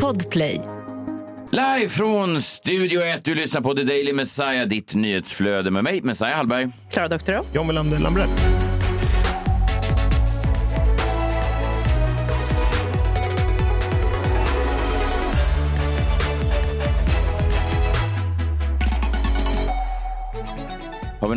Podplay. Live från Studio 1, du lyssnar på The Daily Messiah, ditt nyhetsflöde med mig, Messiah Hallberg. Klara Doktorow. John Wilander Lambrell.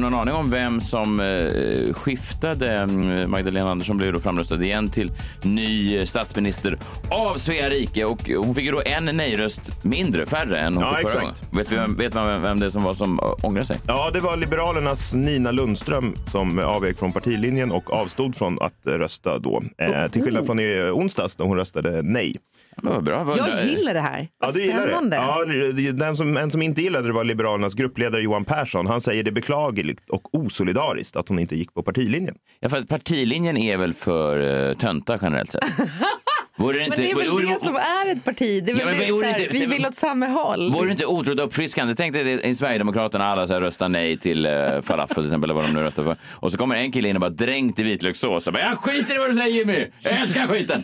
Någon aning om vem som eh, skiftade? Mm, Magdalena Andersson blev då framröstad igen till ny statsminister av Svea rike och hon fick ju då en nej-röst mindre, färre än hon Ja, fick förra gången. Vet, vi, vet man vem det som var som ångrar sig? Ja, det var Liberalernas Nina Lundström som avvek från partilinjen och avstod från att rösta då. Eh, till skillnad från i onsdags när hon röstade nej. Det bra. Vad- Jag gillar det här. Ja, du det? spännande. Ja, det- det- den som, en som inte gillade det var Liberalernas gruppledare Johan Persson. Han säger det är beklagligt och osolidariskt att hon inte gick på partilinjen. Ja, fast partilinjen är väl för uh, tönta generellt sett. Vore Men det är väl vore- det som är ett parti. Det är Ja, det, här, inte- vi vill åt samma håll. Vore det inte otroligt uppfriskande? Tänk dig det i Sverigedemokraterna, alla så här röstar nej till uh, falafel till exempel, eller vad de nu röstar för. Och så kommer en kille in och bara dränkt i vitlökssås och bara, jag skiter i vad du säger Jimmy, jag älskar skiten.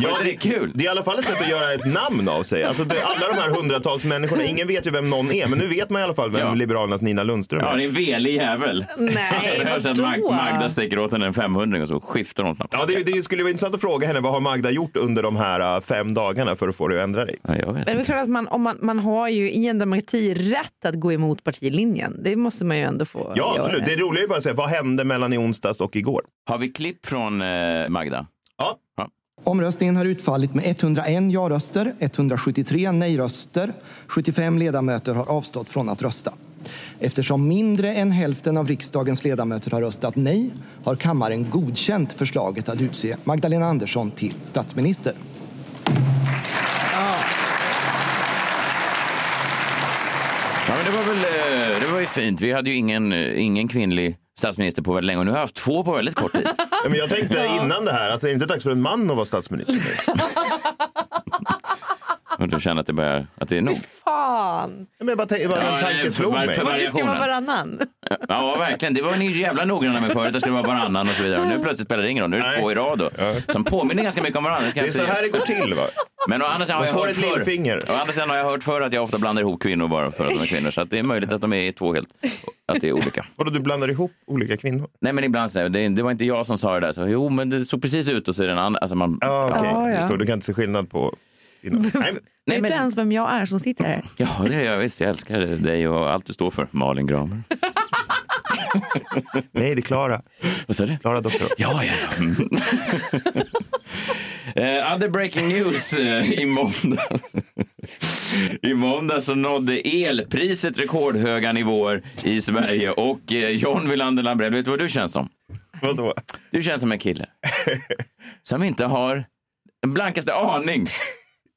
Ja, det är kul. Det är i alla fall ett sätt att göra ett namn av sig. Alltså, det, alla de här hundratals människorna, ingen vet ju vem någon är, men nu vet man i alla fall vem Ja. Liberalernas Nina Lundström Ja, är. det är en velig jävel. Nej, sett vadå? Mag- Magda sticker åt henne en 500 och så skiftar hon snabbt. Ja, det, det skulle vara intressant att fråga henne vad har Magda gjort under de här äh, fem dagarna för att få dig att ändra dig? Ja, jag vet. Men det är klart att man, om man, man har ju i en demokrati rätt att gå emot partilinjen. Det måste man ju ändå få Ja, göra. absolut. Det roliga är ju bara att säga, vad hände mellan i onsdags och igår? Har vi klipp från eh, Magda? Ja. Omröstningen har utfallit med 101 ja-röster, 173 nej-röster. 75 ledamöter har avstått från att rösta. Eftersom mindre än hälften av riksdagens ledamöter har röstat nej har kammaren godkänt förslaget att utse Magdalena Andersson till statsminister. Ja, men det var väl eh, det var ju fint. Vi hade ju ingen, eh, ingen kvinnlig statsminister på väldigt länge och nu har jag haft två på väldigt kort tid. Ja, Men jag tänkte innan det här, alltså är det inte dags för en man att vara statsminister nu? Och du känner att det, börjar, att det är nog. Fan! Ja, Men jag bara, tänk- bara Ja, en tanke för slog mig. för Vad det ska vara variationen. varannan. Ja, verkligen. Det var ni ju jävla noggranna med förut. Det skulle vara varannan och så vidare. Och nu plötsligt spelar det ingen roll. Nu är det Nej. två i rad då. Som påminner ganska mycket om varandra. Det är så säga. här det går till va? Men å andra sidan har jag hört förr. Å andra sidan har jag hört förr att jag ofta blandar ihop kvinnor bara för att de är kvinnor. Så att det är möjligt att de är två helt, att det är olika. Vadå, du blandar ihop olika kvinnor? Nej men ibland så, det, det var inte jag som sa det där. Så, jo men det såg precis ut och så är det en annan. Alltså man, Ja, okej. Ja, ja. Förstår, du kan inte se skillnad på kvinnor. Nej, Nej, Vet men- du ens vem jag är som sitter här? Ja, det är jag visst. Jag älskar dig och allt du står för. Malin Gramer. nej, det är Klara. Vad sa du? Klara doktor. Ja, ja. Eh, Other breaking news eh, i måndag. I måndag så nådde elpriset rekordhöga nivåer i Sverige och eh, John Wilander Lambrell, vet du vad du känns som? Vadå? Du känns som en kille som inte har en blankaste aning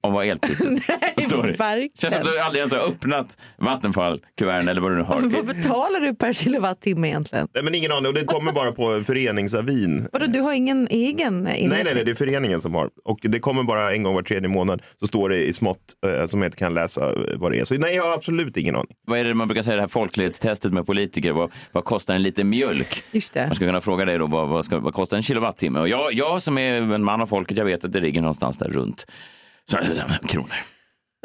om vad elpriset står i. verkligen. Känns som att du aldrig ens har öppnat Vattenfall-kuverten eller vad du nu har. Vad betalar du per kilowattimme egentligen? Nej, men ingen aning. Och det kommer bara på föreningsavin. Vadå, du har ingen egen Nej, nej, nej, det är föreningen som har. Och det kommer bara en gång var tredje månad. Så står det i smått eh, som jag inte kan läsa eh, vad det är. Så nej, jag har absolut ingen aning. Vad är det man brukar säga, det här folklighetstestet med politiker? Vad, vad kostar en liter mjölk? Just det. Man skulle kunna fråga dig då, vad, vad, ska, vad kostar en kilowattimme? Och jag, jag som är en man av folket, jag vet att det ligger någonstans där runt så, kronor.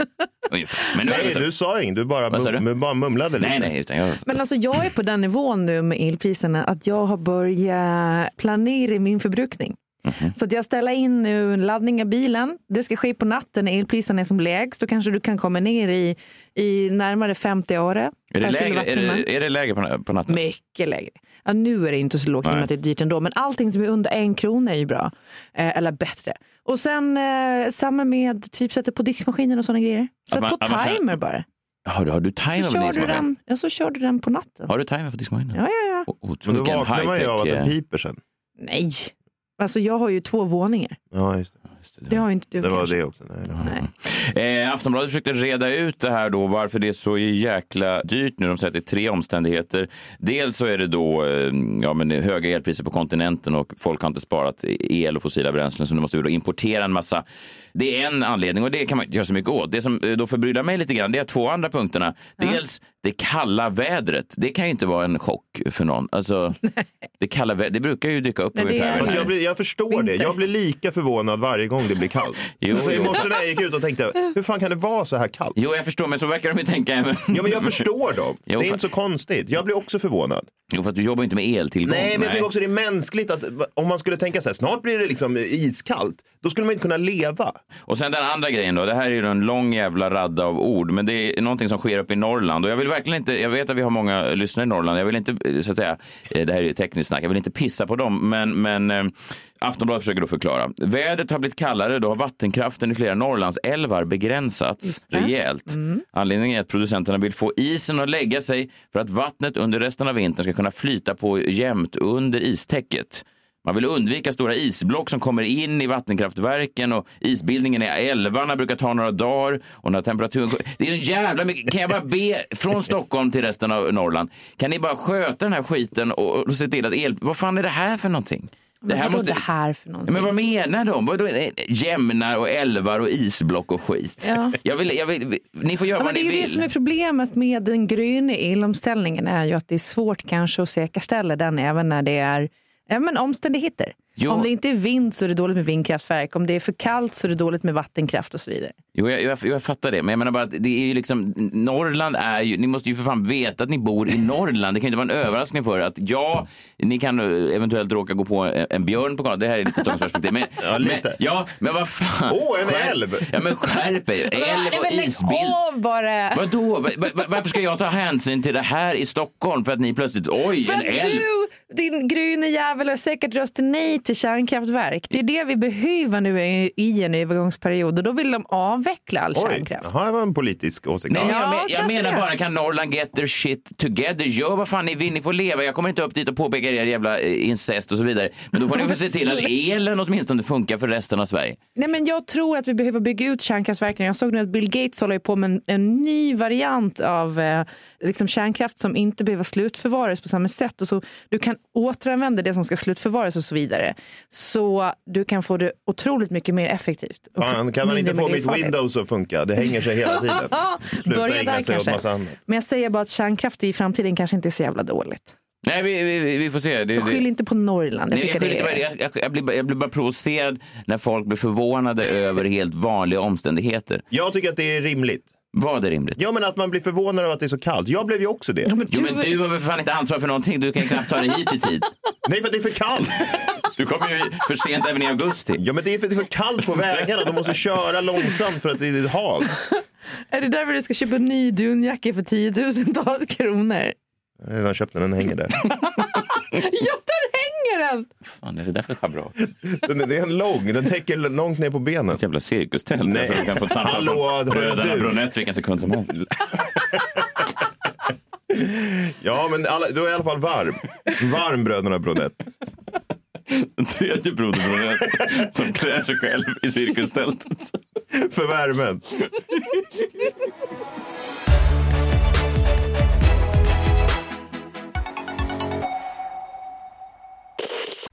Ungefär. Men Nej, du sa inget. Du bara, du? mum, bara mumlade lite. nej, nej, utan jag... Men alltså jag är på den nivån nu med elpriserna att jag har börjat planera min förbrukning. Mhm. Så att jag ställer in nu en laddning av bilen. Det ska ske på natten när elpriserna är som lägst. Då kanske du kan komma ner i, i närmare 50 öre är, det lägre, är, det, är det lägre på, på natten? Mycket lägre. Ja, nu är det inte så lågt i och med att det är dyrt ändå. Men allting som är under en krona är ju bra. Eh, eller bättre. Och sen eh, samma med typ sätter på diskmaskinen och sådana grejer. Sätt man- på timer bara. Har du, har du timer Så kör, du diskmaskinen? den, ja, så kör du den på natten. Har du timer på diskmaskinen? Ja, ja, ja. O- Men då vaknar man ju av att den piper sen. Nej. Alltså jag har ju två våningar. Ja, just det. Det har inte du Det var kanske. det också. Nej, nej. Nej. Eh, Aftonbladet försökte reda ut det här då, varför det är så jäkla dyrt nu. De säger att det är tre omständigheter. Dels så är det då eh, ja, men det är höga elpriser på kontinenten och folk har inte sparat el och fossila bränslen så nu måste vi då importera en massa Det är en anledning och det kan man inte göra så mycket åt. Det som eh, då förbryllar mig lite grann det är två andra punkterna. Dels det kalla vädret. Det kan ju inte vara en chock för någon. Alltså, det kalla vädret, det brukar ju dyka upp Nej, ungefär. är- Fast jag, blir, jag förstår det. Jag blir lika förvånad varje gång det blir kallt. Jo, Så I morse när jag gick ut och tänkte, hur fan kan det vara så här kallt? Jo, jag förstår, men så verkar de ju tänka. även- Ja, men jag förstår dem. Det är fa- inte så konstigt. Jag blir också förvånad. Jo, fast du jobbar ju inte med eltillgång. Nej, men jag tycker också det är mänskligt att om man skulle tänka så här, snart blir det liksom iskallt, då skulle man inte kunna leva. Och sen den andra grejen då, det här är ju en lång jävla radda av ord, men det är någonting som sker uppe i Norrland. Och jag vill verkligen inte, jag vet att vi har många lyssnare i Norrland, jag vill inte, eh, så att säga, eh, det här är ju tekniskt snack, jag vill inte pissa på dem, men, men eh, Aftonbladet försöker då förklara. Vädret har blivit kallare, då har vattenkraften i flera Norrlandsälvar begränsats rejält. Anledningen är att producenterna vill få isen att lägga sig för att vattnet under resten av vintern ska kunna flyta på jämnt under istäcket. Man vill undvika stora isblock som kommer in i vattenkraftverken och isbildningen i älvarna brukar ta några dagar. Och när temperaturen... Det är en jävla mycket... Kan jag bara be från Stockholm till resten av Norrland, kan ni bara sköta den här skiten och, och se till att el... Vad fan är det här för någonting? Det här måste... det här för någonting? Men vad menar de? Vadå, Jämnar och älvar och isblock och skit. Ja. Jag vill, jag vill, ni får göra Ja, vad men det är ni ju vill. det som är problemet med den gröna elomställningen är ju att det är svårt kanske att säkerställa den även när det är ja, men omständigheter. Jo. Om det inte är vind så är det dåligt med vindkraftverk, om det är för kallt så är det dåligt med vattenkraft och så vidare. Jo, jag, jag, jag fattar det. Men jag menar bara att det är ju liksom, Norrland är ju, ni måste ju för fan veta att ni bor i Norrland. Det kan ju inte vara en överraskning för er att ja, ni kan eventuellt råka gå på en, en björn på gatan. Det här är lite Stockholmsperspektiv. Men, Ja, lite. Men, ja, men vad fan. Åh, en Skärp- älv! Ja, men skärp er. Älv och isbild. av bara! Vadå? Va- va- Varför ska jag ta hänsyn till det här i Stockholm för att ni plötsligt, oj, För en att älv. du, din gröna jävel, har säkert röstat nej till kärnkraftverk. Det är det vi behöver nu i en övergångsperiod och då vill de avveckla all Oj, kärnkraft. jaha, det var en politisk åsikt. Nej, Ja. jag, men, jag menar bara, kan Norrland get their shit together? Gör vad fan ni vill, ni får leva. Jag kommer inte upp dit och påpeka er jävla eh, incest och så vidare. Men då får ni få se till att elen åtminstone funkar för resten av Sverige. Nej, men jag tror att vi behöver bygga ut kärnkraftverken. Jag såg nu att Bill Gates håller på med en, en ny variant av eh, liksom kärnkraft som inte behöver slutförvaras på samma sätt. Och så, du kan återanvända det som ska slutförvaras och så vidare. Så du kan få det otroligt mycket mer effektivt. Fan, kan man inte få mitt. Windows att funka? Det hänger sig hela tiden. Sluta Börja ägna där sig åt kanske. massa annat. Men jag säger bara att kärnkraft i framtiden kanske inte är så jävla dåligt. Nej, vi, vi, vi får se. Det, Så skyll inte på Norrland. Jag Nej, tycker jag, skyller det inte bara- är... jag, jag, jag, blir, bara- jag blir bara provocerad när folk blir förvånade över helt vanliga omständigheter. Jag tycker att det är rimligt. Vad är rimligt? Ja, men att man blir förvånad över att det är så kallt. Jag blev ju också det. Ja, men Jo, du- men du har väl för fan inte ansvar för någonting. Du kan ju knappt ta dig hit i tid. Nej, för att det är för kallt. Du kommer ju för sent även i augusti. Ja, men det är för, det är för kallt på vägarna. De måste köra långsamt för att det är halt. Är det därför du ska köpa en ny dunjacka för tiotusentals kronor? Jag har redan köpt den, den hänger där. Ja, där hänger den! Fan, är det därför schabrak? Den, det är en lång, den täcker långt ner på benen. Ett jävla cirkustält. Nej. Jag Du kan få Hallå, bröderna du. Bronett vilken sekund som helst. Ja, men alla, då är i alla fall varm. Varm bröderna Bronett. Den tredje broder Bronett som klär sig själv i cirkustältet. För värmen.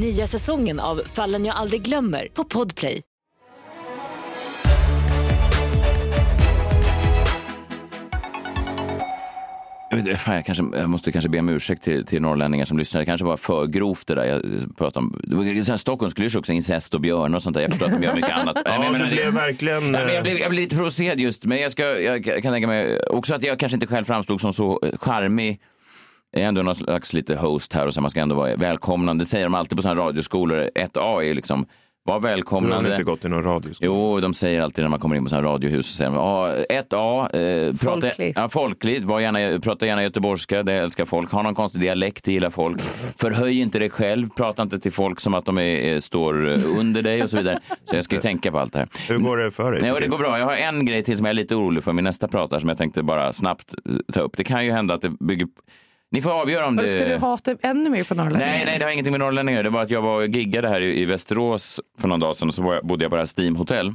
Nya säsongen av Fallen jag aldrig glömmer på Podplay. Jag, vet, fan, jag, kanske, jag måste kanske be om ursäkt till, till norrlänningar som lyssnar. Det kanske var för grovt det där jag pratade om. Det var Stockholmsklyschor också, incest och björn och sånt där. Jag förstår att de gör mycket annat. Men jag menar, det blev verkligen... Nej, men jag, eh, blev, jag blev lite provocerad just, men jag, ska, jag kan tänka mig också att jag kanske inte själv framstod som så charmig. Är ändå någon slags lite host här och så man ska ändå vara välkomnande. Det säger de alltid på sådana radioskolor. 1A är ju liksom var Du har välkomnande. inte gått i någon radioskola? Jo, de säger alltid när man kommer in på sådana radiohus, så säger de, ja, 1A, eh, prata, Folklig. ja, folkligt, var gärna, prata gärna göteborgska, det älskar folk. Ha någon konstig dialekt, det gillar folk. Förhöj inte dig själv, prata inte till folk som att de är, står eh, under dig och så vidare. Så jag ska ju tänka på allt det här. Hur går det för dig? Nej, det går bra. Jag har en grej till som jag är lite orolig för min nästa pratare som jag tänkte bara snabbt ta upp. Det kan ju hända att det bygger... Ni får avgöra om Och det... Ska du hata ännu mer på Norrland? Nej, nej, det har ingenting med norrlänningar Det var att jag var och giggade här i, Västerås för någon dag sedan och så bodde jag på det här Steam Hotel.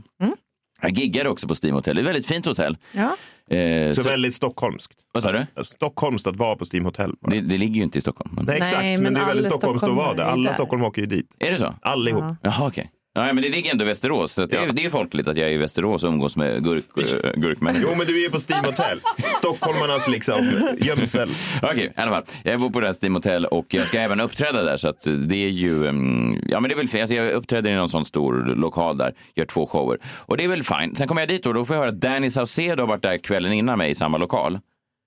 Jag giggade också på Steam Hotel. Det är ett väldigt fint hotell. Ja. Eh, Så så, väldigt stockholmskt. vad sa du? Stockholmskt att vara på Steam Hotel. Det, det ligger ju inte i Stockholm. Men... Nej, Nej, exakt, men men, det är väldigt stockholmskt att vara där. Alla. Stockholm åker ju dit. Är det så? Allihop. Jaha, okej. Ja, men det ligger ändå i Västerås. Så det, är, det är folkligt att jag är i Västerås och umgås med gurk, äh, gurkmänniskor. Jo, men du är på Steam Hotel. Stockholmarnas liksom gömsel. Okej, i alla fall. Jag bor på det här Steam Hotel och jag ska även uppträda där. Så att det är ju, mm, ja men det är väl fint. Alltså, jag uppträder i någon sån stor lokal där, gör två shower. Och det är väl fint. Sen kommer jag dit och då får jag höra att Danny Saucedo har varit där kvällen innan mig i samma lokal.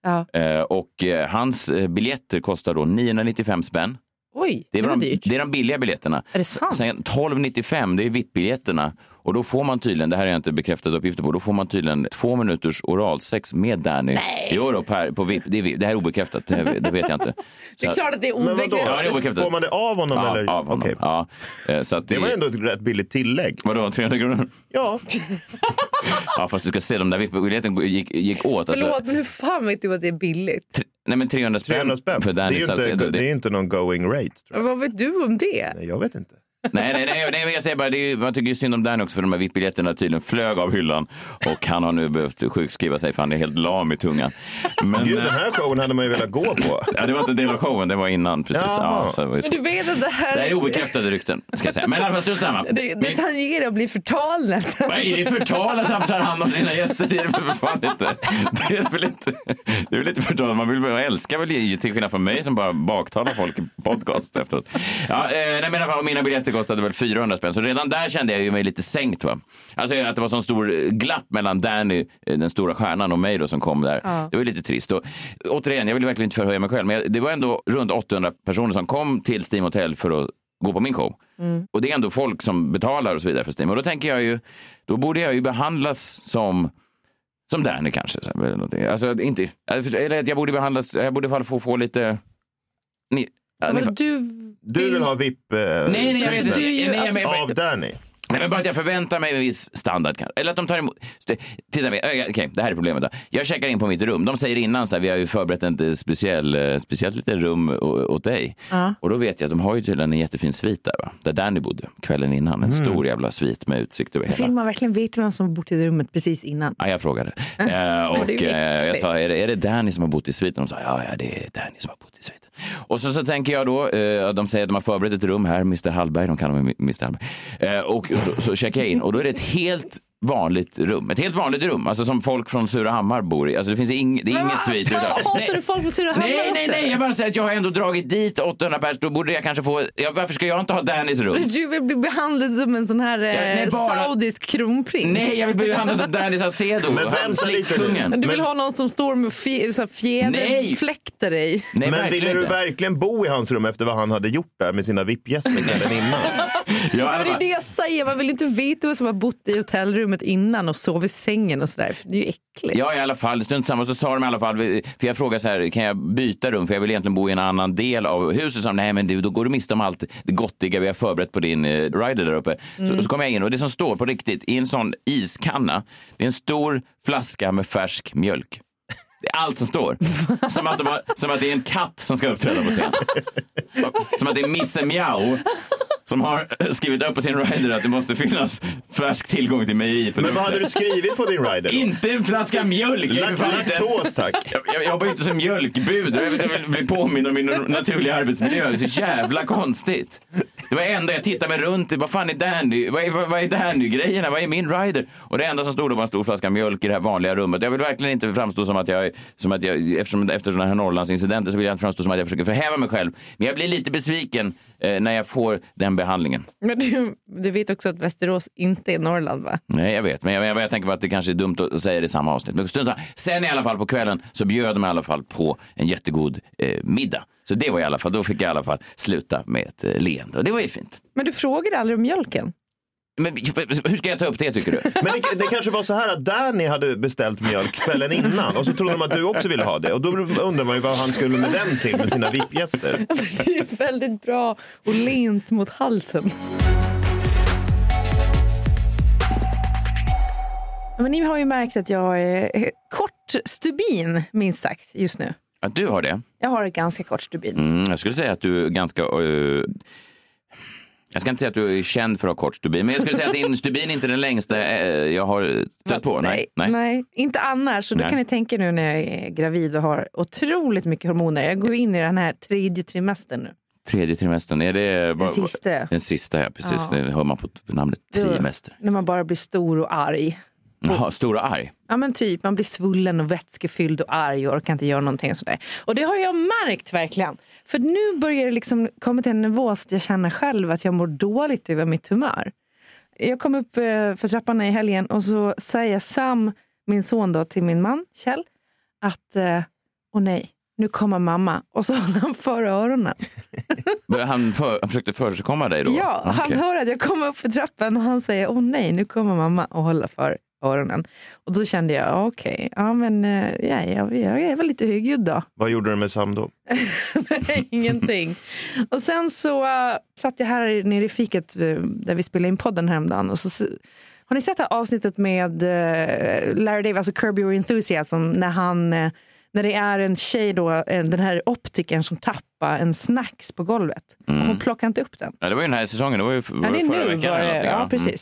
Ja. Eh, och eh, hans eh, biljetter kostar då 995 spänn. Oj, Det det är, var de, dyrt. det är de billiga biljetterna. Är det sant? Sen 1295, det är VIP-biljetterna. Och då får man tydligen, det här är jag inte bekräftade uppgifter på, då får man tydligen två minuters oralsex med Danny. Nej. Jo då, per, på VIP. Det, är, det här är obekräftat, det, det vet jag inte. Det är Så- klart att det är Men vadå? Ja, det är obekräftat. obekräftat. Får man det av honom? Ja, eller? av honom. Okej. Ja. Eh, Så att Det var ändå ett rätt billigt tillägg. Vadå, 300 kronor? Ja, Ja, fast du ska se, de där VIP-biljetterna gick, gick åt. Alltså, Förlåt, men hur fan vet du att det är billigt? tre, nej, men 300 spänn, 300 spänn. för Det är inte, det är Det, inte någon going rate. Tror jag. Vad vet du om det? Nej, jag vet inte. Nej, nej, nej, nej, men jag säger bara, det är, man tycker ju synd om Danny också för de här VIP-biljetterna tydligen flög av hyllan och han har nu behövt sjukskriva sig för han är helt lam i tungan. Men, Gud, eh, den här showen hade man ju velat gå på. Ja, det var inte en del av showen, det var innan. Precis. Ja, så det, var ju så. Men du vet att det här... det här är obekräftade rykten, ska jag säga. Men i alla fall, strunt samma. Det, det tangerar att bli förtal nästan. Vad är det förtal att han tar hand om sina gäster? Det är det väl för fan inte. Det är väl inte, det är väl inte förtal. Man vill väl älska väl ju, till skillnad från mig som bara baktalar folk i podcast efteråt. Ja, eh, nej, men i alla fall, mina biljetter kostade väl 400 spänn, så redan där kände jag ju mig lite sänkt. Va? Alltså att det var sån stor eh, glapp mellan Danny, eh, den stora stjärnan, och mig då som kom där. Det var lite trist. Och, återigen, jag vill verkligen inte förhöja mig själv, men det var ändå runt 800 personer som kom till Steam Hotel för att gå på min show. Och det är ändå folk som betalar och så vidare för Steam. Och då tänker jag ju, då borde jag ju behandlas som som Danny kanske. Eller någonting. alltså, inte, eller jag borde behandlas, jag borde få, få lite... Ja, ni, Men du, Du vill ha VIP eh, nej, nej, jag vet inte. du ju- Nej, alltså, men- av Danny. Nej, men bara att jag förväntar mig en viss standard. Eller att de tar emot. Till exempel, okej, okej, det här är problemet. Då. Jag checkar in på mitt rum. De säger innan så här, vi har ju förberett ett eh, speciell, eh, speciellt litet rum åt dig. Och då vet jag att de har ju tydligen en jättefin svit där, va? där Danny bodde kvällen innan. En stor jävla svit med utsikt över hela. vill man verkligen veta vem som bott i det rummet precis innan? Ja, jag frågade. Eh, och eh, jag sa, är det, är det Danny som har bott i sviten? De sa, ja, ja, det är Danny som har bott i sviten. Och så, så tänker jag då, eh, de säger att de har förberett ett rum här, Mr Hallberg, de kallar mig Mr Hallberg. Eh, och så, så checkar jag in och då är det ett helt vanligt rum. Ett helt vanligt rum, alltså som folk från Surahammar bor i. Alltså det finns ing, det är inget svit. utan- Hatar Nej. du folk på Surahammar Nej, också? nej, nej, jag bara säger att jag har ändå dragit dit 800 pers, då borde jag kanske få, ja, varför ska jag inte ha Dannys rum? Du vill bli behandlad som en sån här eh, nej, bara- saudisk kronprins. Nej, jag vill bli behandlad som Danny Saucedo, Men vänta lite slickkungen. Du vill Men- ha någon som står med fjäderfläktar dig. Nej, Men ville du verkligen bo i hans rum efter vad han hade gjort där med sina VIP-gäster kvällen innan? Ja, det är det jag säger, man vill inte veta vem som har bott i hotellrummet innan och sovit i sängen och sådär. Det är ju äckligt. Ja, i alla fall. Strunt samma. Så sa de i alla fall, för jag frågade så här, kan jag byta rum? För jag vill egentligen bo i en annan del av huset. Så, nej, men du, då går du miste om allt det gottiga vi har förberett på din eh, rider där uppe. Så, så kom jag in och det som står på riktigt i en sån iskanna, det är en stor flaska med färsk mjölk. Det är allt som står. Som att, de har, som att det är en katt som ska uppträda på scen. Som att det är Misse Miau som har skrivit upp på sin rider att det måste finnas färsk tillgång till på Men vad hade du skrivit på din rider? då? Inte en flaska mjölk! Laktos tack. jag, jag jobbar ju inte som mjölkbud. Jag vill, bli påminn om min naturliga arbetsmiljö. Det är så jävla konstigt. Det var det enda jag tittade mig runt i. Vad fan är Dandy? Vad är, vad, vad är Dandy-grejerna? Vad är min rider? Och det enda som stod då var en stor flaska mjölk i det här vanliga rummet. Jag vill verkligen inte framstå som att jag, som att jag eftersom, efter sådana här Norrlandsincidenter så vill jag inte framstå som att jag försöker förhäva mig själv. Men jag blir lite besviken eh, när jag får den behandlingen. Men du, du vet också att Västerås inte är Norrland va? Nej, jag vet. Men jag, jag, jag tänker på att det kanske är dumt att säga det i samma avsnitt. Men. Sen i alla fall på kvällen så bjöd de i alla fall på en jättegod eh, middag. Så det var i alla fall, då fick jag i alla fall sluta med ett eh, leende. Och det var ju fint. Men du frågade aldrig om mjölken? Men hur ska jag ta upp det tycker du? Men det, det kanske var så här att Danny hade beställt mjölk kvällen innan och så trodde de att du också ville ha det. Och då undrar man ju vad han skulle med den till med sina VIP-gäster. Det är väldigt bra och lent mot halsen. Men ni har ju märkt att jag är kort stubin, minst sagt, just nu. Att du har det? Jag har ett ganska kort stubin. Mm, jag skulle säga att du är ganska... eh, jag ska inte säga att du är känd för att ha kort stubin, men jag skulle säga att din stubin inte är den längsta eh, jag har stött på. Nej, nej. Nej, inte annars. Så då kan ni tänka nu när jag är gravid och har otroligt mycket hormoner. Jag går in i den här tredje trimestern nu. Tredje trimestern, är det... Den sista. Den sista, ja. Precis. Ja. Det hör man på namnet trimester. När man bara blir stor och arg. Jaha, stora arg. Ja men typ, man blir svullen och vätskefylld och arg och orkar inte göra någonting och sådär. Och det har jag märkt verkligen. För nu börjar det liksom komma till en nivå så att jag känner själv att jag mår dåligt över mitt humör. Jag kom upp eh, för trappan i helgen och så säger Sam, min son då, till min man Kjell att eh, åh nej, nu kommer mamma. Och så håller han för öronen. Han, för, han försökte försigkomma dig då? Ja, han Okej. hör att jag kommer upp för trappan och han säger åh nej, nu kommer mamma och håller för öronen. Och då kände jag okej, ja men eh, ja, jag, jag är väl lite högljudd då. Vad gjorde du med Sam då? Nej, ingenting. Och sen så uh, satt jag här nere i fiket eh, där vi spelade in podden häromdagen. Och så, har ni sett det här avsnittet med uh, Larry David, alltså Curb Your Enthusiasm, när han eh, när det är en tjej, då, den här optikern som tappar en snacks på golvet. Och hon plockar inte upp den. Ja, det var ju den här säsongen, det var ju var Ja, det är förra nu veckan. var det. Ja, Mm.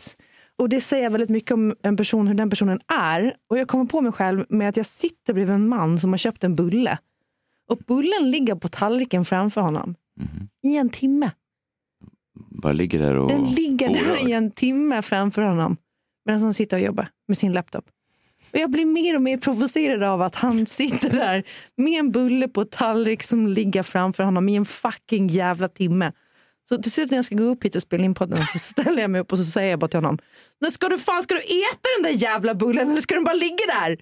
Och det säger väldigt mycket om en person, hur den personen är. Och jag kommer på mig själv med att jag sitter bredvid en man som har köpt en bulle. Och bullen ligger på tallriken framför honom. Mhm. I en timme. Bara ligger där och Den ligger där orörd. i en timme framför honom. Medan han sitter och jobbar med sin laptop. Och jag blir mer och mer provocerad av att han sitter där med en bulle på tallrik som ligger framför honom i en fucking jävla timme. Så till slut när jag ska gå upp hit och spela in podden så ställer jag mig upp och så säger jag bara till honom. "Men Ska du fan ska du äta den där jävla bullen eller ska den bara ligga där?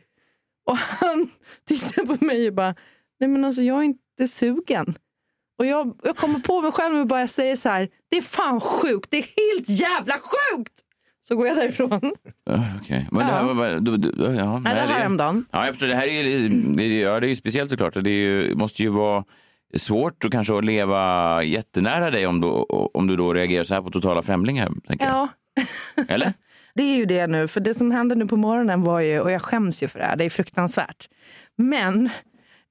Och han tittar på mig och bara, nej men alltså jag är inte sugen. Och jag, jag kommer på mig själv och bara säger så här, det är fan sjukt, det är helt jävla sjukt. Så går jag därifrån. Ja, Okej, men det här var bara... Du, du, ja, Nej, det här häromdagen. Ja, jag förstår. Det här är ju, det ja, det är ju speciellt såklart. Det är ju, måste ju vara svårt och kanske att leva jättenära dig om du, om du då reagerar så här på totala främlingar. Tänker Ja. Eller? det är ju det nu. För det som hände nu på morgonen var ju, och jag skäms ju för det här, det är fruktansvärt. Men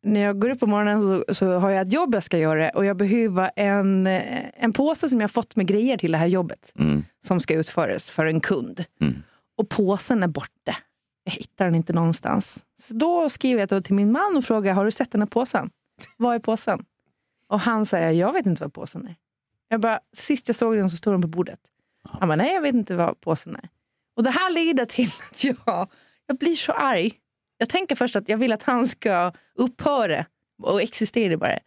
när jag går upp på morgonen så, så har jag ett jobb jag ska göra och jag behöver en, en påse som jag fått med grejer till det här jobbet Mm. som ska utföras för en kund. Mm. Och påsen är borta. Jag hittar den inte någonstans. Så då skriver jag till min man och frågar, har du sett den här påsen? Vad är påsen? Och han säger, jag vet inte vad påsen är. Jag bara, sist jag såg den så stod den på bordet. Han bara, nej jag vet inte vad påsen är. Och det här leder till att jag, jag blir så arg. Jag tänker först att jag vill att han ska upphöra och existera bara.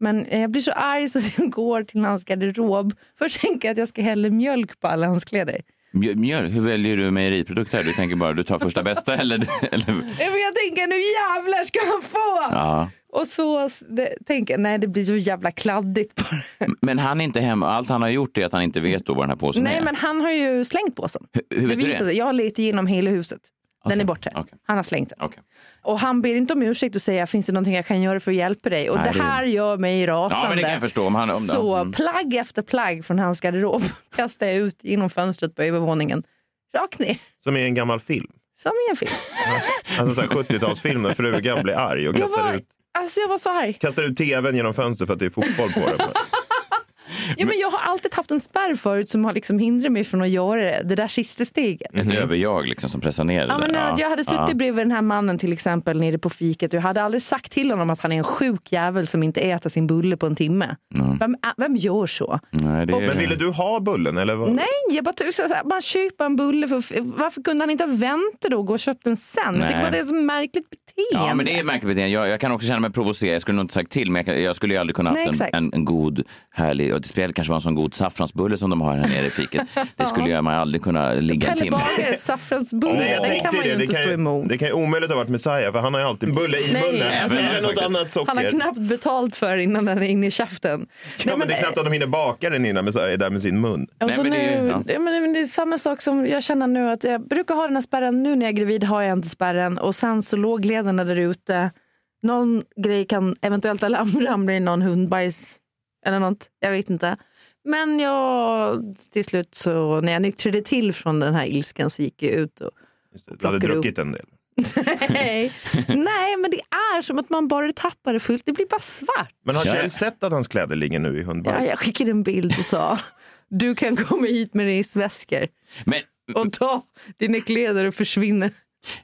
Men jag blir så arg så jag går till hans garderob. Först tänker jag att jag ska hälla mjölk på alla hans kläder. Mjö- Mjölk, hur väljer du mejeriprodukter? Du tänker bara du tar första bästa eller? eller jag tänker nu jävlar ska han få! ja. Och så det, tänker jag, nej det blir så jävla kladdigt bara. Men han är inte hemma. Allt han har gjort är att han inte vet då vad den här påsen Nej är. men han har ju slängt påsen. hur, hur Det vet du visar det? sig, jag har letat igenom hela huset. Den är borta. okej. Han har slängt den. Okej. Och han ber inte om ursäkt och säger finns det någonting jag kan göra för att hjälpa dig. Och Nej, det det- här gör mig rasande. Ja, men det kan jag förstå. Om han, om, Så mm. plagg efter plagg från hans garderob kastar jag ut genom fönstret på övervåningen. Rakt ner. Som i en gammal film. Som i en film. Alltså så här 70-talsfilm när frugan blir arg och Jag kastar var, ut, alltså jag var så arg. kastar ut tvn genom fönstret för att det är fotboll på den. Ja, men jag har alltid haft en spärr förut som har liksom hindrat mig från att göra det, det där sista steget. Ett överjag liksom som pressar ner det Ja, men att jag hade suttit bredvid den här mannen till exempel nere på fiket och jag hade aldrig sagt till honom att han är en sjuk jävel som inte äter sin bulle på en timme. Vem, äh, vem gör så? Nej, det är... Men ville du ha bullen? Eller vad? Nej, jag bara så här, man köper en bulle. För, varför kunde han inte vänta då och gå och köpa den sen? Jag tycker bara det är så märkligt beteende. Ja, men det är märkligt beteende. Jag, jag kan också känna mig provocerad. Jag skulle nog inte sagt till, men jag, jag skulle ju aldrig kunna Nej, haft en, en, en god, härlig... Det kanske vara en sån god saffransbulle som de har här nere i fiket. Det skulle jag man aldrig kunna ligga en Pelle timme. Bagares saffransbulle, Nej, jag den kan man det. ju Det inte kan, stå ju- emot. det kan ju omöjligt ha varit Messiah för han har ju alltid bulle i Nej, munnen. alltså, Eller något annat socker. Han har knappt betalt för innan den är inne i käften. Ja, men det är knappt att de hinner baka den innan Messiah är där med sin mun. Nej, men det är ju- nu, ja. det, men det- det är samma sak som jag känner nu att jag brukar ha den här spärren. Nu när jag är gravid har jag inte spärren och sen så låg lederna där ute. Någon grej kan eventuellt ramla i någon hundbajs eller något. Jag vet inte. Men jag till slut så när jag nyktrade till från den här ilskan så gick jag ut och Just det, Du hade druckit en del. Nej. Nej, men det är som att man bara tappar det fullt. Det blir bara svart. Men har Ja, Kjell ja. sett att hans kläder ligger nu i Ja, hundbajs? jag skickade en bild och sa du kan komma hit med resväskor Men, och ta dina kläder och försvinna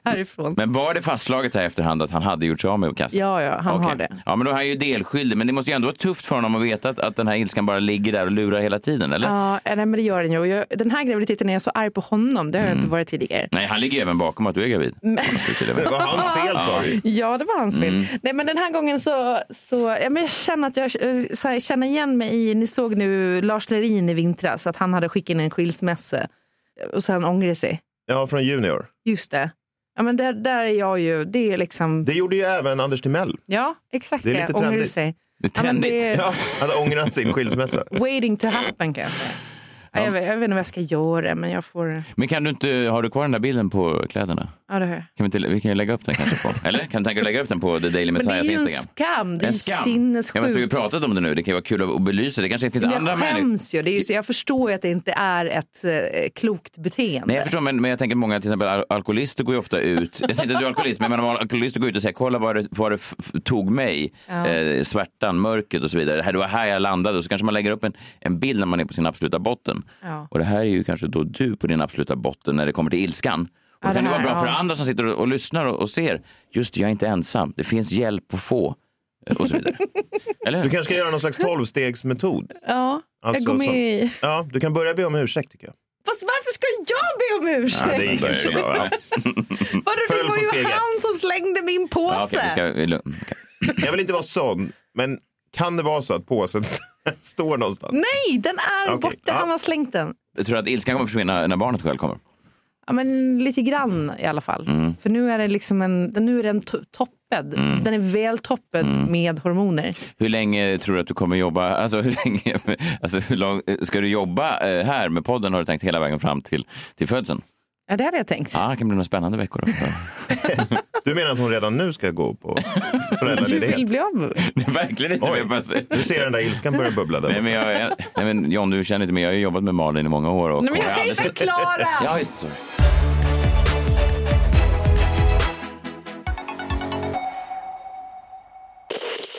härifrån. men var det fastslaget här efterhand att han hade gjort sig av med kassan? Ja, ja, han Okej. har det. Ja, men då är han ju delskyldig. Men det måste ju ändå vara tufft för honom att veta att, att den här ilskan bara ligger där och lurar hela tiden, eller? Ja, nej, men det gör den ju. Jag, den här graviditeten är jag så arg på honom. Det har jag Mm. inte varit tidigare. Nej, han ligger även bakom att du är gravid. Det var hans fel sa du. Ja, det var hans fel. Mm. Nej, men den här gången så, så ja, men jag känner att jag eh, så här, känner igen mig i, ni såg nu Lars Lerin i vintras, att han hade skickat in en skilsmässa och sen ångrar sig. Ja, från Junior. Just det. Ja, men där, där är jag ju, det är liksom, Det gjorde ju även Anders Timell. ja exakt Det är det, lite ångrar trendigt. sig. Det är Ja, men trendigt. det är Ja, han hade ångrat sin skilsmässa. waiting to happen kan jag säga. Ja. Jag, vet, jag vet inte vad jag ska göra, men jag får... Men kan du inte, har du kvar den där bilden på kläderna? Ja, det har jag. Kan vi, inte, vi kan ju lägga upp den kanske på, eller? Kan du tänka dig att lägga upp den på The Daily Men det är Messiahs ju en Instagram? skam. Det är En ju skam. Ja, sinnessjukt. men vi har pratat om det nu, det kan ju vara kul att belysa. Det kanske finns Men andra jag skäms ju. Det är ju så jag förstår ju att det inte är ett eh, klokt beteende. Nej, jag förstår, men, men jag tänker många till exempel al- alkoholister går ju ofta ut. Jag säger inte att du är alkoholist, men menar, alkoholister går ut och säger kolla vad det, vad det tog mig. Eh, svärtan, mörkret och så vidare. Det här- Det var här jag landade. Och så kanske man lägger upp en, en bild när man är på sin absoluta botten. Ja. Och det här är ju kanske då du på din absoluta botten när det kommer till ilskan. Och Ja, då kan det det vara bra för ja. andra som sitter och, och lyssnar och, och ser. Just det, jag är inte ensam. Det finns hjälp att få. Eh, Och så vidare. Eller Du kanske ska göra någon slags tolvstegsmetod. Ja, jag Alltså, går med som- i... Ja, du kan börja be om ursäkt tycker jag. Fast varför ska jag be om ursäkt? Ja, det gick inte så bra. Ja. Vadå, det var ju han som slängde min påse. Ja, vi ska. Okej. Jag vill inte vara sån, men kan det vara så att påsen står någonstans? Nej, den är Okej, borta. ja. Han har slängt den. Jag tror att ilskan kommer försvinna när barnet själv kommer. Ja, men lite grann i alla fall. Mm. För nu är, det liksom en, nu är den to- toppad. Den är väl toppad Mm. med hormoner. Hur länge tror du att du kommer jobba? Alltså, hur länge, alltså, hur lång, ska du jobba eh, här med podden har du tänkt hela vägen fram till, till födseln? Ja, det hade jag tänkt. Ja, det kan bli några spännande veckor. Du menar att hon redan nu ska gå på du vill föräldraledighet? bli av med mig. Det är verkligen inte Oj. jag bara. Du ser den där ilskan börja bubbla där. Nej, men jag, nej, men John, du känner inte mig. Jag har ju jobbat med Malin i många år. Och Nej, men jag har kan inte förklara! Ja, just.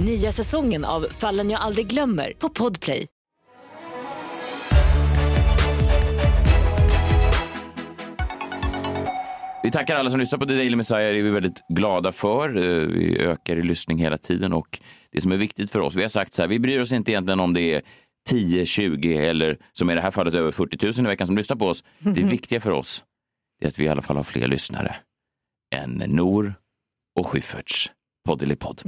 Nya säsongen av Fallen jag aldrig glömmer på Podplay. Vi tackar alla som lyssnar på The Daily Messiah. Det är vi väldigt glada för. Eh, Vi ökar i lyssning hela tiden och det som är viktigt för oss, vi har sagt så här, vi bryr oss inte egentligen om det är 10, 20 eller som i det här fallet över 40 000 i veckan som lyssnar på oss. Det viktiga för oss är att vi i alla fall har fler lyssnare än Nor och Schyfferts poddelipodd.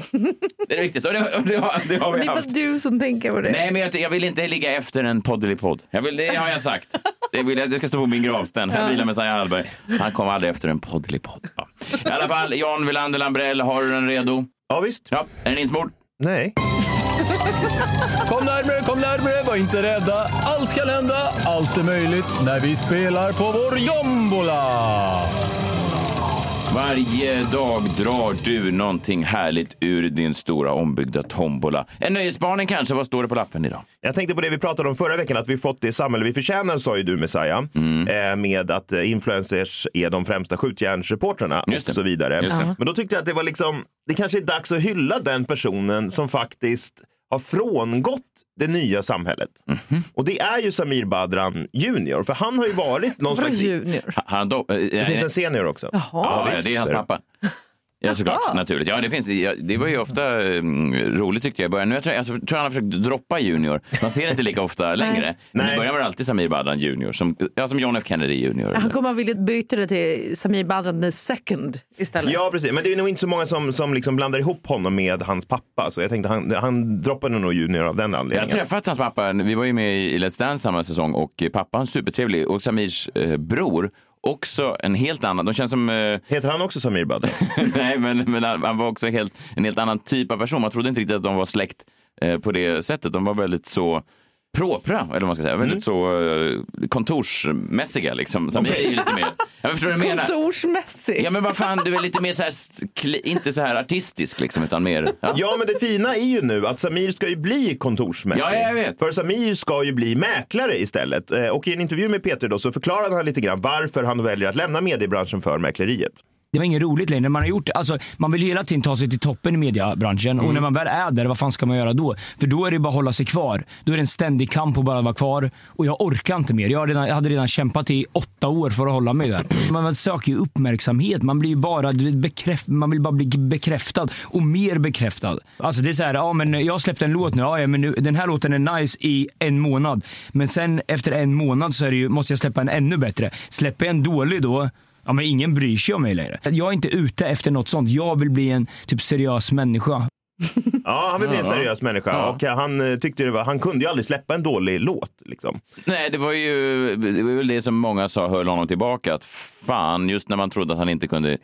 Det är det viktigaste och det, och det, har, det har Det är bara haft. du som tänker på det. Nej, men jag, jag vill inte ligga efter en poddelipodd. Jag vill, det har jag sagt. Det, vill jag, det ska stå på min gravsten. Jag vilar med Messiah Hallberg. Han kom aldrig efter en poddelipodd. Ja. I alla fall, Jan Wilander Lambrell, har du den redo? Ja, visst. Ja, är den insmord? Nej. Kom närmare, kom närmare, var inte rädda. Allt kan hända, allt är möjligt när vi spelar på vår jombola. Varje dag drar du någonting härligt ur din stora ombyggda tombola. En nöjesbarnen kanske? Vad står det på lappen idag? Jag tänkte på det vi pratade om förra veckan, att vi fått det samhälle vi förtjänar, sa ju du Messiah. Mm. Eh, med att eh, influencers är de främsta skjutjärnsreportrarna och så vidare. Men då tyckte jag att det var liksom, det kanske är dags att hylla den personen som faktiskt har frångått det nya samhället. Mhm. Och det är ju Samir Badran junior, för han har ju varit någon slags... junior? Han, do, eh, Det finns en senior också. Jaha. Ja, det är hans pappa. Ja, såklart. Naturligt. Ja, det, finns, ja, det var ju ofta mm, roligt tyckte jag i början. Nu jag tror jag, tror han har försökt droppa junior. Man ser det inte lika ofta längre. Men i början var det alltid Samir Badran junior, som, ja, som John F Kennedy junior. Han kommer att vilja byta det till Samir Badran the second istället. Ja, precis. Men det är nog inte så många som, som liksom blandar ihop honom med hans pappa. Så jag tänkte han, han droppade nog junior av den Jag har anledningen. träffat hans pappa, vi var ju med i Let's Dance samma säsong och pappan supertrevlig och Samirs eh, bror också en helt annan, de känns som eh, Heter han också Samir Badran? Nej, men, men han var också helt, en helt annan typ av person. Man trodde inte riktigt att de var släkt eh, på det sättet. De var väldigt så propra, eller vad man ska säga. Väldigt så eh, kontorsmässiga liksom. Samir är ju lite mer, jag förstår vad du menar. Kontorsmässig. Ja men vad fan, du är lite mer så här, inte så här artistisk liksom, utan mer... Ja. Ja, men det fina är ju nu att Samir ska ju bli kontorsmässig. Ja, jag vet. För Samir ska ju bli mäklare istället. Eh, Och i en intervju med Peter då så förklarade han lite grann varför han väljer att lämna mediebranschen för mäkleriet. Det var inget roligt längre. Man, har gjort, alltså, man vill ju hela tiden ta sig till toppen i mediebranschen och när man väl är där, vad fan ska man göra då? För då är det bara att hålla sig kvar. Då är det en ständig kamp att bara vara kvar och jag orkar inte mer. Jag, redan, jag hade redan kämpat i åtta år för att hålla mig där. Man söker ju uppmärksamhet. Man blir bara bekräft, man vill bara bli bekräftad och mer bekräftad. Alltså det är så här, ja men jag släppte en låt nu, ja, men nu, den här låten är nice i en månad. Men sen efter en månad så ju, måste jag släppa en ännu bättre. Släpper jag en dålig då, Ja, men ingen bryr sig om mig längre. Jag är inte ute efter något sånt. Jag vill bli en typ seriös människa. Ja, han vill bli en seriös människa Ja. och han eh, tyckte det var, han kunde ju aldrig släppa en dålig låt. Liksom. Nej, det var ju det var väl det som många sa höll honom tillbaka. Att fan, just när man trodde att han inte kunde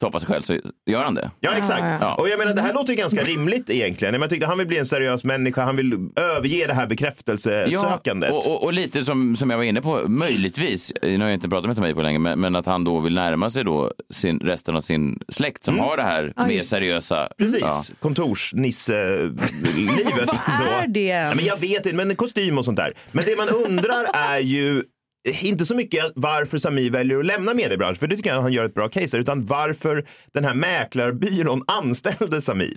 toppa sig själv så gör han det. Ja, exakt. Ja. Och jag menar, det här låter ju ganska rimligt egentligen. Jag tyckte han vill bli en seriös människa, han vill överge det här bekräftelsesökandet. och, och, och lite som, som jag var inne på, möjligtvis, nu har jag inte pratat med Samir på länge, men, men att han då vill närma sig då sin, resten av sin släkt som har det här Ja, mer seriösa. Precis, Ja. kontorsnisse-livet. Vad är det Ja, men jag vet inte, men kostym och sånt där. Men det man undrar är ju inte så mycket varför Samir väljer att lämna mediebranschen, för det tycker jag att han gör ett bra case, där, utan varför den här mäklarbyrån anställde Samir.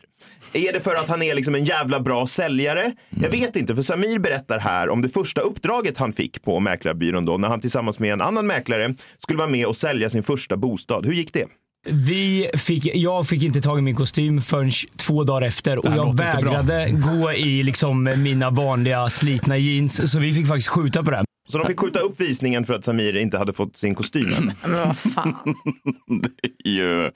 Är det för att han är liksom en jävla bra säljare? Jag vet inte, för Samir berättar här om det första uppdraget han fick på mäklarbyrån då, när han tillsammans med en annan mäklare skulle vara med och sälja sin första bostad. Hur gick det? Vi fick, jag fick inte tag i min kostym förrän två dagar efter och jag vägrade gå i liksom mina vanliga slitna jeans. Så vi fick faktiskt skjuta på det. Så de fick skjuta upp visningen för att Samir inte hade fått sin kostym än. Men vad fan. Det är ju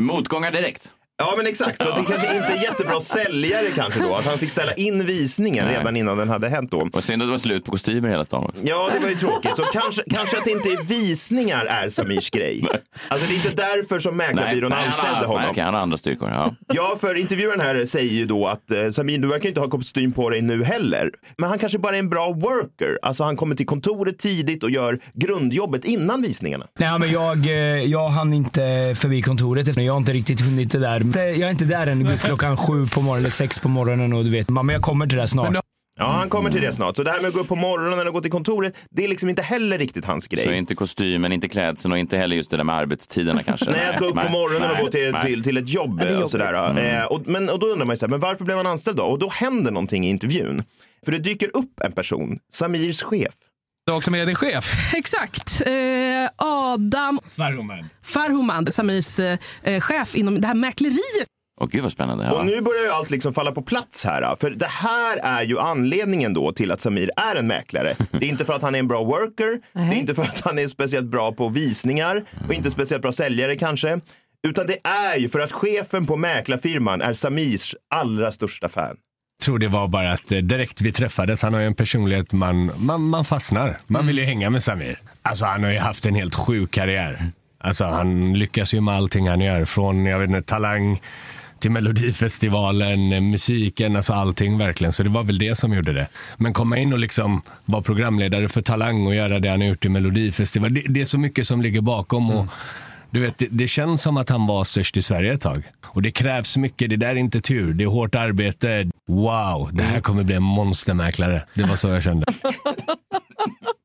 motgångar direkt. Ja, men exakt. Så det kanske inte är jättebra säljare kanske då. Att han fick ställa in visningen Nej. redan innan den hade hänt då. Och synd att det var slut på kostymer i hela stan. också. Ja, det var ju tråkigt. Så kanske, kanske att det inte är visningar är Samirs grej. Alltså det är inte därför som mäklarbyrån nej, anställde honom. Nej, okej, han har andra styrkor. Ja. Ja, för intervjuaren här säger ju då att eh, Samir, du verkar inte ha kostym på dig nu heller. Men han kanske bara är en bra worker. Alltså han kommer till kontoret tidigt och gör grundjobbet innan visningarna. Nej, men jag, eh, jag hann inte förbi kontoret. Jag har inte riktigt hunnit det där. Jag är inte där än klockan sju på morgonen eller sex på morgonen. Och du vet, men jag kommer till det snart. Ja, han kommer till det snart. Så det här med att gå upp på morgonen och gå till kontoret, det är liksom inte heller riktigt hans grej. Så inte kostymen, inte klädseln och inte heller just det där med arbetstiderna kanske. Nej, att gå upp på nej, morgonen och nej, gå till, nej. till, till ett jobb. och, sådär. Mm. Eh, och, men, och då undrar man ju så här, men varför blev han anställd då? Och då händer någonting i intervjun. För det dyker upp en person, Samirs chef. Jag som är din chef. Exakt. Eh, Adam Farhomand, Samirs eh, chef inom det här mäkleriet. Åh gud vad spännande. Ja. Och nu börjar ju allt liksom falla på plats här. För det här är ju anledningen då till att Samir är en mäklare. Det är inte för att han är en bra worker, det är inte för att han är speciellt bra på visningar och inte speciellt bra säljare kanske. Utan det är ju för att chefen på mäklarfirman är Samirs allra största fan. Tror det var bara att eh, direkt vi träffades, han har ju en personlighet man, man, man fastnar. Man vill ju hänga med Samir. Alltså han har ju haft en helt sjuk karriär. Alltså han lyckas ju med allting han gör. Från, jag vet inte, Talang till Melodifestivalen, eh, musiken, alltså allting verkligen. Så det var väl det som gjorde det. Men komma in och liksom vara programledare för Talang och göra det han har gjort i Melodifestivalen. Det, det är så mycket som ligger bakom. Och, du vet, det, det känns som att han var störst i Sverige ett tag. Och det krävs mycket. Det där är inte tur. Det är hårt arbete. Wow, det här kommer bli en monstermäklare. Det var så jag kände.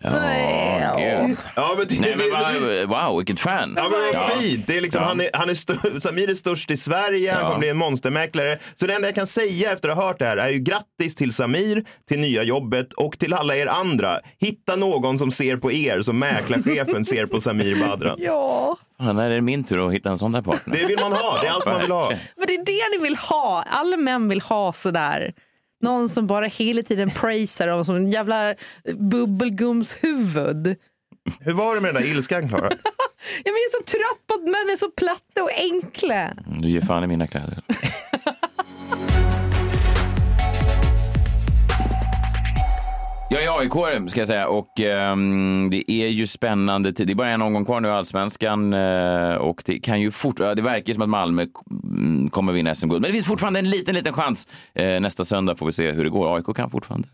Ja, Gud. Ja, men det, Nej, men wow, vilket fan. Ja, men vad fint. Det är liksom, Ja. han är, han är stör, Samir är störst i Sverige, han Ja. kommer bli en monstermäklare. Så det enda jag kan säga efter att ha hört det här är ju grattis till Samir, till nya jobbet och till alla er andra. Hitta någon som ser på er som mäklarchefen ser på Samir Badran. Ja. Fan, när är det min tur att hitta en sån där partner? Det vill man ha, det är allt man vill ha. Men det är det ni vill ha. Alla män vill ha sådär. Någon som bara hela tiden praisar dem som en jävla bubbelgumshuvud. Hur var det med den där ilskan, Klara? Jag är så trött på att män är så platta och enkla. Du ger fan i mina kläder. Jag är aik ska jag säga och ehm, det är ju spännande. Det är bara en omgång kvar nu i allsvenskan eh, och det kan ju fort, ja, det verkar ju som att Malmö mm, kommer vinna SM-guld. Men det finns fortfarande en liten, liten chans. Eh, nästa söndag får vi se hur det går. AIK kan fortfarande.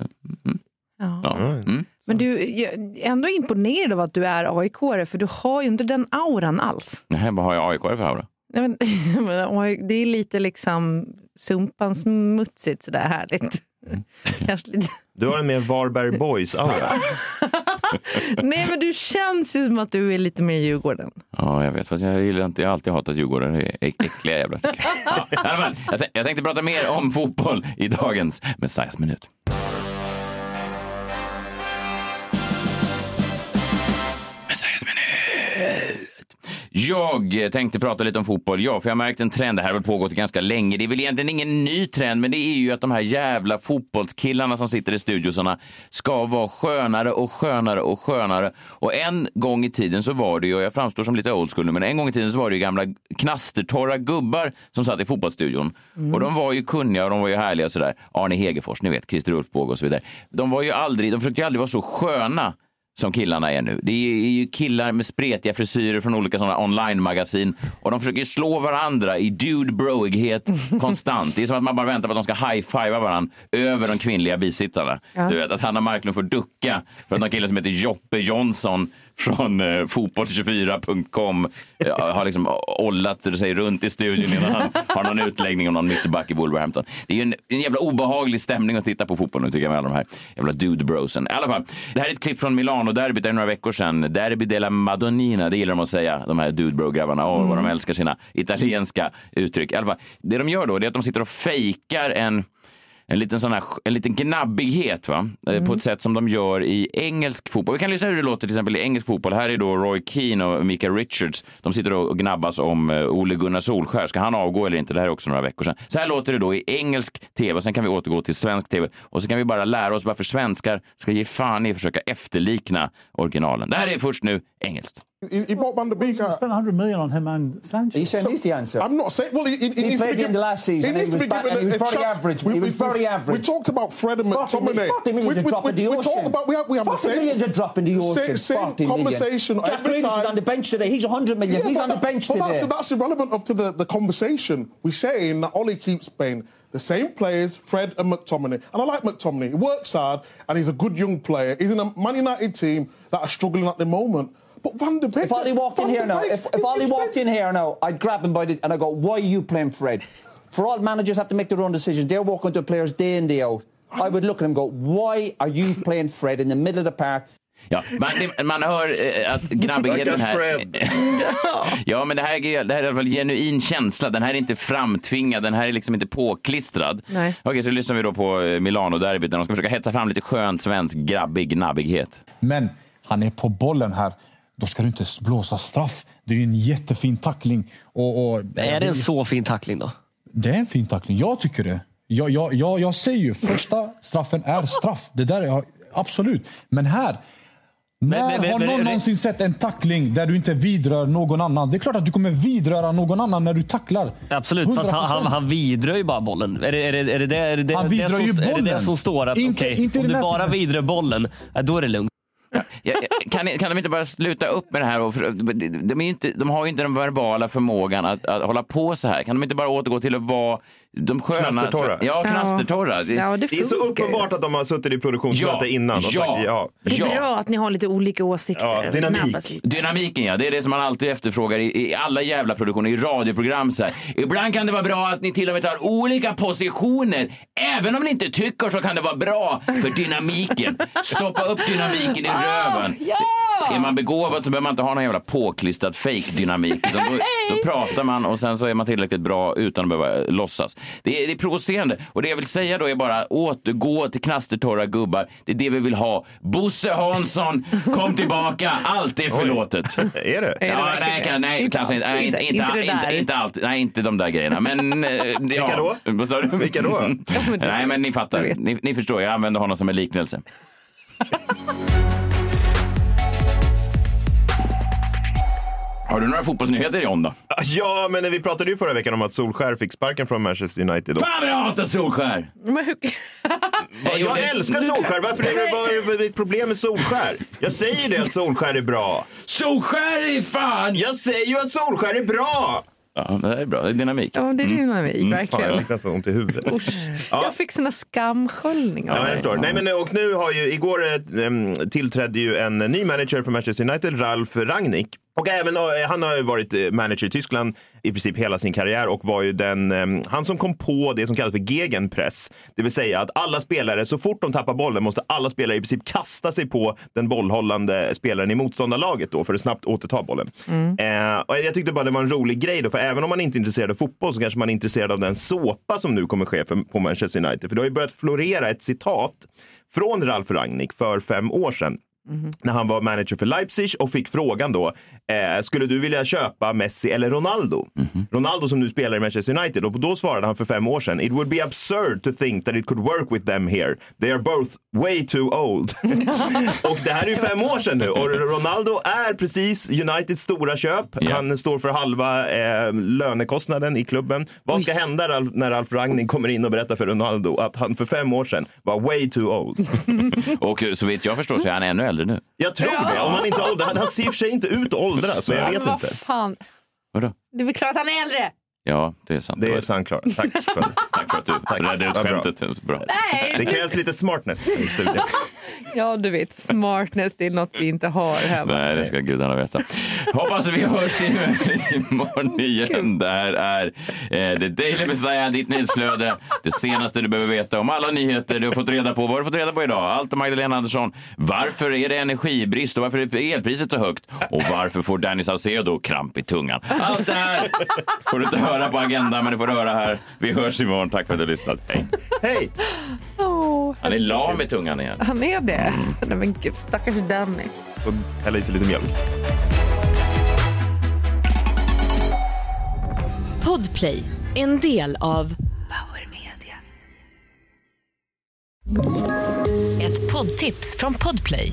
Mm. Ja. Mm. Men du jag är ändå imponerad av att du är aik för du har ju inte den auran alls. Nej, vad har jag AIK för aura? Det är lite liksom sumpan smutsigt sådär härligt. Kanske lite. Du har en mer Varberg Boys-aura. Nej men du känns ju som att du är lite mer Djurgården. Ja, jag vet. Fast jag gillar inte, jag har alltid hatat Djurgården. Det är äck- äckliga jävlar. Ja, jag tänkte prata mer om fotboll i dagens Messiahs minut. Jag tänkte prata lite om fotboll, ja, för jag har märkt en trend, det här har väl pågått ganska länge. Det är väl egentligen ingen ny trend, men det är ju att de här jävla fotbollskillarna som sitter i studiosarna ska vara skönare och skönare och skönare. Och en gång i tiden så var det ju, och jag framstår som lite old school nu, men en gång i tiden så var det ju gamla knastertorra gubbar som satt i fotbollsstudion. Och de var ju kunniga och de var ju härliga och sådär. Arne Hegerfors, ni vet, Christer Ulfbåge och så vidare. De var ju aldrig, de försökte ju aldrig vara så sköna som killarna är nu. Det är ju killar med spretiga frisyrer från olika sådana online-magasin och de försöker slå varandra i dude-broighet konstant. Det är som att man bara väntar på att de ska high-fivea varandra över de kvinnliga bisittarna. Ja. Du vet att Hanna Marklund får ducka för att någon kille som heter Joppe Jonsson från eh, fotboll24.com eh, har liksom ollat sig runt i studion innan han har någon utläggning om någon mittback i Wolverhampton. Det är en, en jävla obehaglig stämning att titta på fotboll nu tycker jag med alla de här jävla dude-brosen. I alla fall, det här är ett klipp från Milano-derbyt, det är några veckor sedan. Derby della Madonnina, det gillar de att säga, de här dude-bro-grabbarna. Åh, vad de älskar sina italienska uttryck. I alla fall, det de gör då det är att de sitter och fejkar en en liten, sån här, en liten gnabbighet va? Eh, på ett sätt som de gör i engelsk fotboll. Vi kan lyssna hur det låter till exempel i engelsk fotboll. Här är då Roy Keane och Mika Richards. De sitter och gnabbas om uh, Ole Gunnar Solskär. Ska han avgå eller inte? Det här är också några veckor sedan. Så här låter det då i engelsk tv. Sen kan vi återgå till svensk tv. Och så kan vi bara lära oss varför svenskar ska ge fan i att försöka efterlikna originalen. Det här är först nu engelskt. He, he bought Van der Beek. Spent 100 million on him and Sanchez. He said he's the answer. I'm not saying. Well, he, he, He needs to played be in the last season He needs he to be was ba- given he a, was a very chance. average. He was very average. We talked about Fred and McTominay. 40 million we, to drop in the we, we talk about we have we have the 40 same million to drop in the ocean. Same, same conversation Jack every Grealish is time. on the bench today. He's 100 million. Yeah, He's but on the bench but today. That's, that's irrelevant up to the, the conversation. We're saying that Ollie keeps playing the same players, Fred and McTominay. And I like McTominay. He works hard and he's a good young player. He's in a Man United team that are struggling at the moment. But Van der Beek... If Ollie walked in Van here der now, if, if Ollie walked in here now, I'd grab him by the and I go, "Why are you playing Fred?" For all managers have to make their own decisions. They're working their players day in day out. I would look at him and go, "Why are you playing Fred in the middle of the park?" Ja, man, man hör eh, att gnabbigheten här... ja, men det här, är, det här är i alla fall genuin känsla. Den här är inte framtvingad, den här är liksom inte påklistrad. Nej. Okej, så lyssnar vi då på eh, Milano-derbyt där de ska försöka hetsa fram lite skön svensk grabbig gnabbighet. Men han är på bollen här. Då ska du inte blåsa straff. Det är ju en jättefin tackling. Och, och, Är det en så fin tackling då? Det är en fin tackling. Jag tycker det. Jag, jag, jag, jag säger ju första straffen är straff. Det där är absolut. Men här. När men- men- har någon men- någonsin sett en tackling där du inte vidrör någon annan? Det är klart att du kommer vidröra någon annan när du tacklar. Absolut, fast han, han, 100%. han vidrör ju bara bollen. Är det är det, är det, är det, Han vidrör det, som, ju är det det bollen. som står? Att Inte- okej, inte om du bara vidrör bollen, då är det lugnt. Ja, kan, kan de inte bara sluta upp med det här? Och, de, de, är inte, de har ju inte den verbala förmågan att, att hålla på så här. Kan de inte bara återgå till att vara de sköna... Knastertorra. Ja, knastertorra. Det- Ja, det Det är så uppenbart att de har suttit i produktionsmöte Ja, innan och ja, sagt ja. Det är Ja. bra att ni har lite olika åsikter. Ja, dynamik. Dynamiken ja, det är det som man alltid efterfrågar i, i alla jävla produktioner, i radioprogram så här. Ibland kan det vara bra att ni till och med tar olika positioner. Även om ni inte tycker så kan det vara bra för dynamiken. Stoppa upp dynamiken i röven. Ja! Är man begåvad så behöver man inte ha någon jävla påklistrad fake-dynamik. utan Då, då pratar man och sen så är man tillräckligt bra utan att behöva låtsas. Det är, det är provocerande. Och det jag vill säga då är bara återgå till knastertorra gubbar. Det är det vi vill ha. Bosse Hansson, kom tillbaka. Allt är förlåtet. Är det? Ja, det nej, kan, nej, Inte kanske inte. Nej, inte, Inte- inte, inte inte, allt. Nej, inte de där grejerna. Men, eh, ja. Vilka då? Vad sa du? Vilka då? Nej, men ni fattar. Ni, ni förstår, jag använder honom som en liknelse. Har du några fotbollsnyheter John då? Ja, men vi pratade ju förra veckan om att Solskär fick sparken från Manchester United. Fan vad jag hatar Solskär! Men hur... Jag älskar Solskär. Varför är det, vad är det problem med Solskär? Jag säger det att Solskär är bra. Solskär är fan! Jag säger ju att Solskär är bra! Ja, det är bra. Det är dynamik. Ja, det är dynamik, Mm, verkligen. Fan, jag fick nästan ont i huvudet. Jag fick såna skamsköljningar. Ja, jag förstår. Nej, men, och nu har ju, igår eh, em, tillträdde ju en ny manager för Manchester United, Ralf Rangnick. Och även, eh, han har varit eh, manager i Tyskland i princip hela sin karriär och var ju den, em, han som kom på det som kallas för gegenpress. Det vill säga att alla spelare, så fort de tappar bollen måste alla spelare i princip kasta sig på den bollhållande spelaren i motståndarlaget då för att snabbt återta bollen. Eh, och jag tyckte bara det var en rolig grej då, för även om man inte är intresserad av fotboll så kanske man är intresserad av den såpa som nu kommer ske för, på Manchester United. För det har ju börjat florera ett citat från Ralf Rangnick för fem år sedan när han var manager för Leipzig och fick frågan då, eh, skulle du vilja köpa Messi eller Ronaldo? Ronaldo som nu spelar i Manchester United och då svarade han för fem år sedan, it would be absurd to think that it could work with them here. They are both way too old. och det här är ju fem år sedan nu och Ronaldo är precis Uniteds stora köp. Han står för halva eh, lönekostnaden i klubben. Vad ska hända Ralf, när Ralf Rangnick kommer in och berättar för Ronaldo att han för fem år sedan var way too old? Och så vitt jag förstår så är han ännu äldre nu. Jag tror det. Om han inte åldrar. Han, ser i och för sig inte ut att åldras, så jag vet Men vad inte. fan. Vadå? Det är väl klart att han är äldre. Ja, det är sant. Det är sant, Klara. Tack för, Tack för att du räddade ut Ja, bra. skämtet. Bra. Nej. Det krävs lite smartness i studion. Ja, du vet, smartness, det är något vi inte har hemma. Nej, det ska gudarna veta. Hoppas vi hörs imorgon igen. Det här är eh, The Daily Messiah, ditt nyhetsflöde. Det senaste du behöver veta om alla nyheter du har fått reda på. Vad har du fått reda på idag? Allt om Magdalena Andersson. Varför är det energibrist och varför är elpriset så högt? Och varför får Danny Saucedo kramp i tungan? Allt det här får du inte höra på Agenda, men du får höra här. Vi hörs imorgon. Tack för att du har lyssnat. Hej. Hej! Åh, Han är lam i tungan igen. han är det. Nej, men gud, stackars Danny. Och hälla i sig lite mjölk. Podplay, en del av Power Media. Ett poddtips från Podplay.